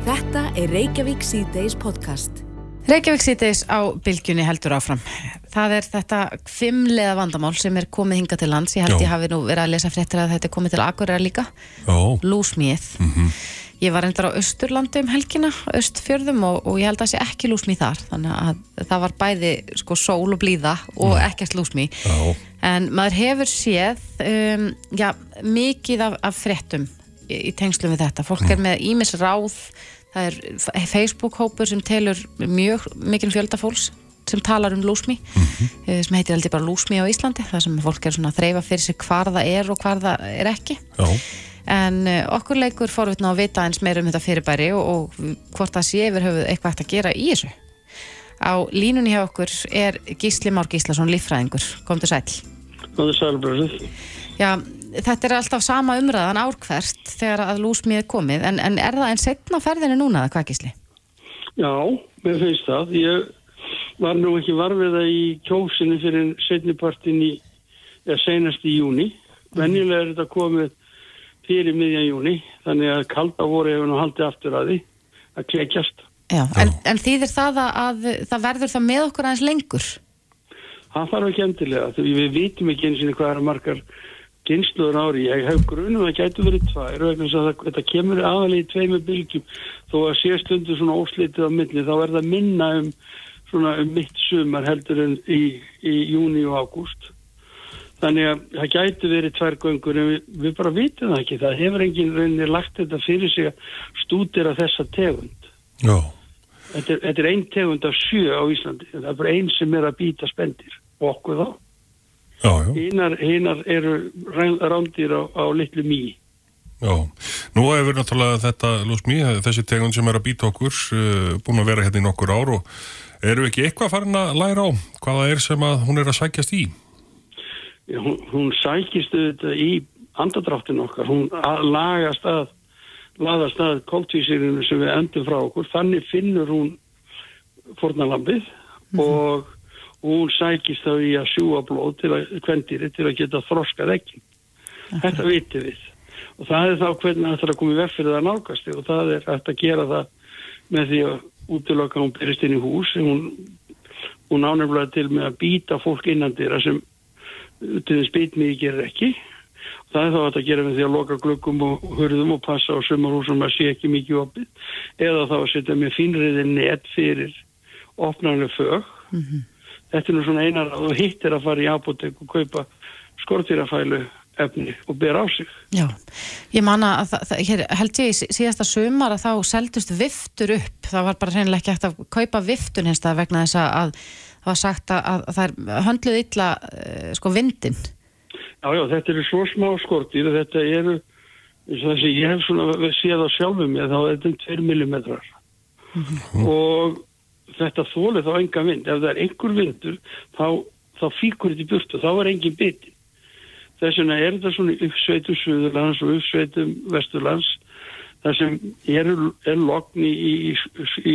Þetta er Reykjavík C-Days podcast. Reykjavík síðdeis á bylgjunni heldur áfram. Það er þetta fimmlega vandamál sem er komið hinga til lands. Ég held Já. ég hafi nú verið að lesa fréttir að þetta er komið til Akureyra líka. Já, Lúsmíð. Ég var endar á Östurlandi um helgina, Östfjörðum og, og ég held að sé ekki lúsmíð þar. Þannig að það var bæði sko sól og blíða og ekkert lúsmíð. já, En maður hefur séð um, já, mikið af, af fréttum í, í tengslum við þetta. Fólk er með ímis ráð, það er Facebook-hópur sem telur mjög mikil fjölda fólks sem talar um lúsmi, eh, sem heitir heldur bara lúsmi á Íslandi, það sem fólk er svona að þreifa fyrir sig hvar það er og hvar það er ekki. já, En uh, okkur leikur forvitna að vita eins meira um þetta fyrirbæri og, og hvort það sé yfir höfuð eitthvað hægt að gera í þessu. Á línunni hjá okkur er Gísli Már Gíslason, líffræðingur. Komdu sæll. Það er sælbröðið. Já, þetta er alltaf sama umræðan árkvært þegar að lúsmið er komið, en, en er það en setna ferðinu núna, hvað gísli? Já, mér finnst það. Ég var nú ekki varfiða í kjósinu fyrir setnipartin í, eða senast í júni. Venjulega er þetta komið fyrir miðjan júni, þannig að kalda voru hefur nú haldið aftur að því að klekjast. Já, en, en þýðir það að, að það verður það með okkur aðeins lengur? Það þarf ekki endilega, því við vitum ekki eins og hvað er margar kynsluður ári. Ég hef grunum að það gætu verið tvær og vegna þess að þetta kemur aðalega í tveimu bylgjum. Þó að sé stundu svona óslitið á milli, þá er það minna um, svona, um mitt sumar heldur en í, í júni og ágúst. Þannig að það gætu verið tvær göngur en við, við bara vitum það ekki. Það hefur engin rauninni lagt þetta fyrir sig að stúdira þessa tegund. já, Þetta er, þetta er ein tegund af sjö á Íslandi. Það er bara ein sem er að býta spendir og okkur þá. hinar eru rán- rándýr á, á litlu mý. já. Nú hefur náttúrulega þetta lúsmi, þessi tegund sem er að býta okkur, uh, búin að vera hérna í nokkur ár og eru ekki eitthvað farin að læra á hvaða er sem að hún er að sækjast í? Hún, hún sækist auðvitað í andadráttin okkar. Hún lagast að, laðast að koltvísirinu sem við endum frá okkur. Þannig finnur hún fornalambið og, og hún sækist þá í að sjúa blóð til að, kvendýri til að geta þroskað ekki. Þetta vitum við. Og það er þá hvernig það ætlar að koma í veg fyrir það nálgast og það er að gera það með því að útlöka hún byrjast inn í hús. Hún, hún ánefnilega til með að býta fólk innandira sem til þess bitmiði gerir ekki. Það er þá að gera með því að loka glöggum og hurðum og passa á sumarhúsum að sé ekki mikið opið. Eða þá að setja með fínriði net fyrir opnarlega fög. Þetta er nú svona einar og hitt er að fara í apotek og kaupa skortýrafælu efni og bera á sig Já, ég manna að það, hér, held ég í sí- síðasta sumar að þá seldust viftur upp, það var bara reynilega ekki hægt að kaupa viftun hins það vegna þess að, að það var sagt að, að það er höndluð illa uh, sko vindin. Já, já, þetta eru svo smá skortýr og þetta eru, eins og þessi, ég hef svona séð á sjálfum með þá er þetta um 2 millimetrar og þetta þólið þá enga vind. Ef það er einhver vindur, þá, þá fíkur þetta í burtu, þá er engin biti. Þess vegna er þetta svona uppsveitum Suðurlands og uppsveitum Vesturlands, þar sem er, er lokn í, í,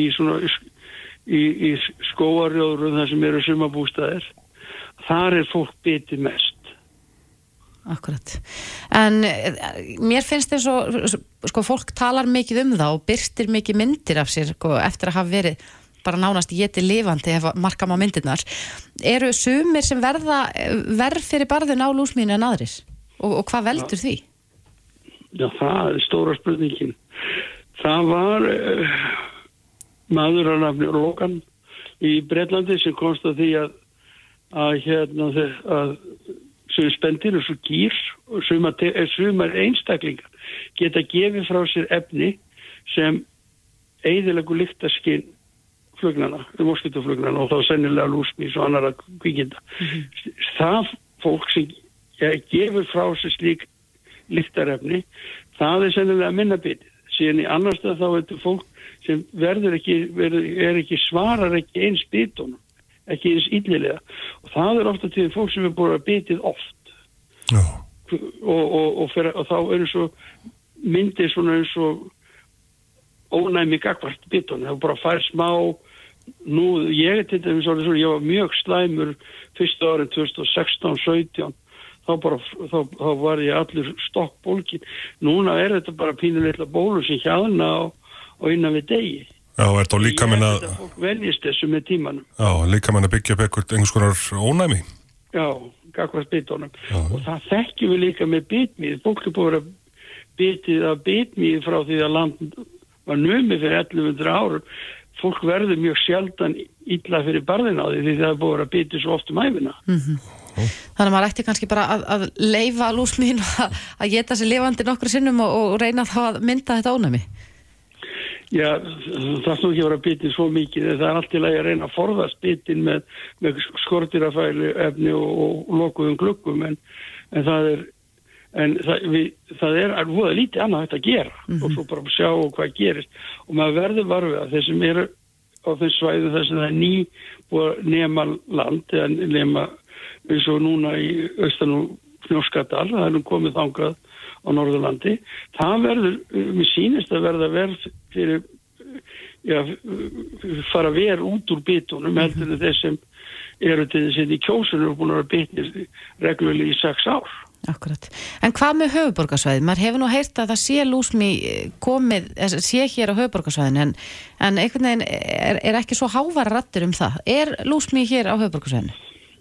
í, í skóarjóðurum þar sem eru sumabústæðir. Þar er fólk biti mest. Akkurat. En eh, mér finnst þess að sko, fólk talar mikið um það og byrstir mikið myndir af sér sko, eftir að hafa verið bara nánast geti lifandi ef að marka má myndirnar. Eru sumir sem verða eh, verð fyrir barðin á lúsmínu en aðris? Og, og hvað veldur því? Já, það er stóra spurningin. það var uh, maður á nafni Logan í Breitlandi sem komst að því að að hérna að sem spendir og svo gýr og eh, sumar einstaklingar geta gefið frá sér efni sem eigðilegu lyktaskinn flugnana, moskítuflugnana og þá sennilega lúsmís og annara kvíkinda. Það fólk sem gefur frá sér slík lyktarefni, það er sennilega minna bitið. Síðan í annars stað þá er þetta fólk sem verður ekki, verður, er ekki svarar ekki eins bitunum, ekki eins illilega. Og það er ofta til fólk sem er búin að bitið oft Já, og, og, og, fyrir, og þá eru svo myndir svona eins og ónæmi gagvart bitunum, það er bara að fær smá nú, ég er til dæmis orðið svona, ég var mjög slæmur fyrsta árin 2016-17 þá bara, þá, þá var ég allur stokkbólkin, núna er þetta bara pínuleitla bólu sem hjáðna og, og innan við degi já, er þá líka að, að fólk veljist þessu með tímanum já, líka minn að byggja upp eitthvað einhvers konar ónæmi. Já, gagvart bitunum. Já. Og það þekkjum við líka með bitmið. Fólk er búin að bitið af bitmið frá því að land var numið fyrir 1100 árum. Fólk verður mjög sjaldan illa fyrir barðin á því því það er búin að bitið svo oft um æfina. Þannig að maður ætti kannski bara að, að leifa lúsmín að, að geta sér lifandi nokkru sinnum og, og reyna þá að mynda þetta ónæmi. Já, það nú ekki að vera bitið svo mikið. Það er alltaf að reyna að forðast bitin með, með skortirafæli efni og, og lokuðum glukkum en, en það er en það, við, það er alveg lítið annað hægt að gera og svo bara sjá hvað gerist. Og maður verður varfið að þeir sem eru á þeim svæðu þess að það er ný nema land eða nema eins og núna í austan og Snjóskadal, það er nú komið þangað á Norðurlandi, það verður mér sýnist að verða verð fyrir já, fara verð út úr bitunum heldur en þeir sem eru til þess að í kjósunum er búin að vera bitnir reglulega í sex ár Akkurat. En hvað með höfuborgarsvæði? Maður hefur nú heyrt að það sé lúsmi komið, eh, sé hér á höfuborgarsvæðinu en, en einhvern veginn er, er ekki svo hávara rattur um það. Er lúsmi hér á höfuborgarsvæðinu?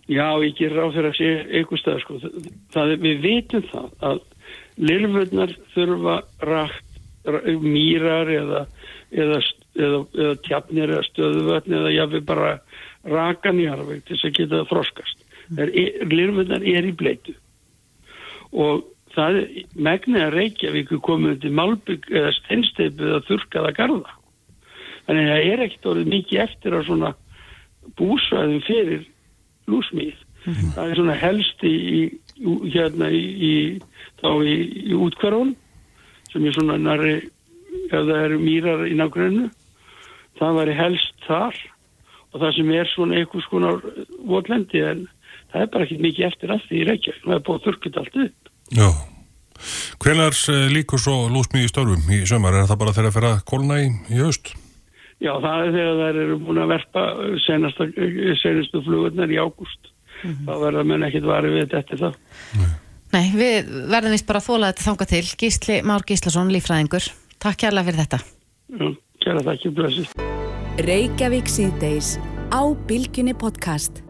Já, ég ger ráð fyrir að sé einhver stað sko. það er, við vitum það að lirfurnar þurfa ra- mýrar eða, eða, eða, eða tjafnir eða stöðuvötn eða jáfnveg bara rakan í harfið til þess að geta þroskast. Mm. Lirfurnar er í bleitu og það megnið að Reykjavík komið til Malbygg eða steinsteipu eða þurkaða garða. Þannig að það er ekkert orðið mikið eftir að svona búsvæðum fyrir lúsmíð. Það er svona helst í, hérna í, í þá í, í útkverfun sem er svona næri ef það eru mýrar í nágrunnu það væri helst þar og það sem er svona einhvers konar votlendi en það er bara ekki mikið eftir að því í Reykjavík það er búið að þurkut allt upp Já. Hvenar uh, líkur svo lúsmi í störfum í sömar? Er það bara þegar að fyrir að kólna í, í haust? Já, það er þegar þær eru búin að verpa senasta, senastu flugurnar í ágúst þá verða menn ekkit varið við þetta eftir það Nei, við verðum vist bara að þóla þetta þanga til. Gísli Már Gíslason, lífræðingur. Takk kærlega fyrir þetta. Já, kæra þakki, blessist Reykjavík síðdeis á Bilginni podcast.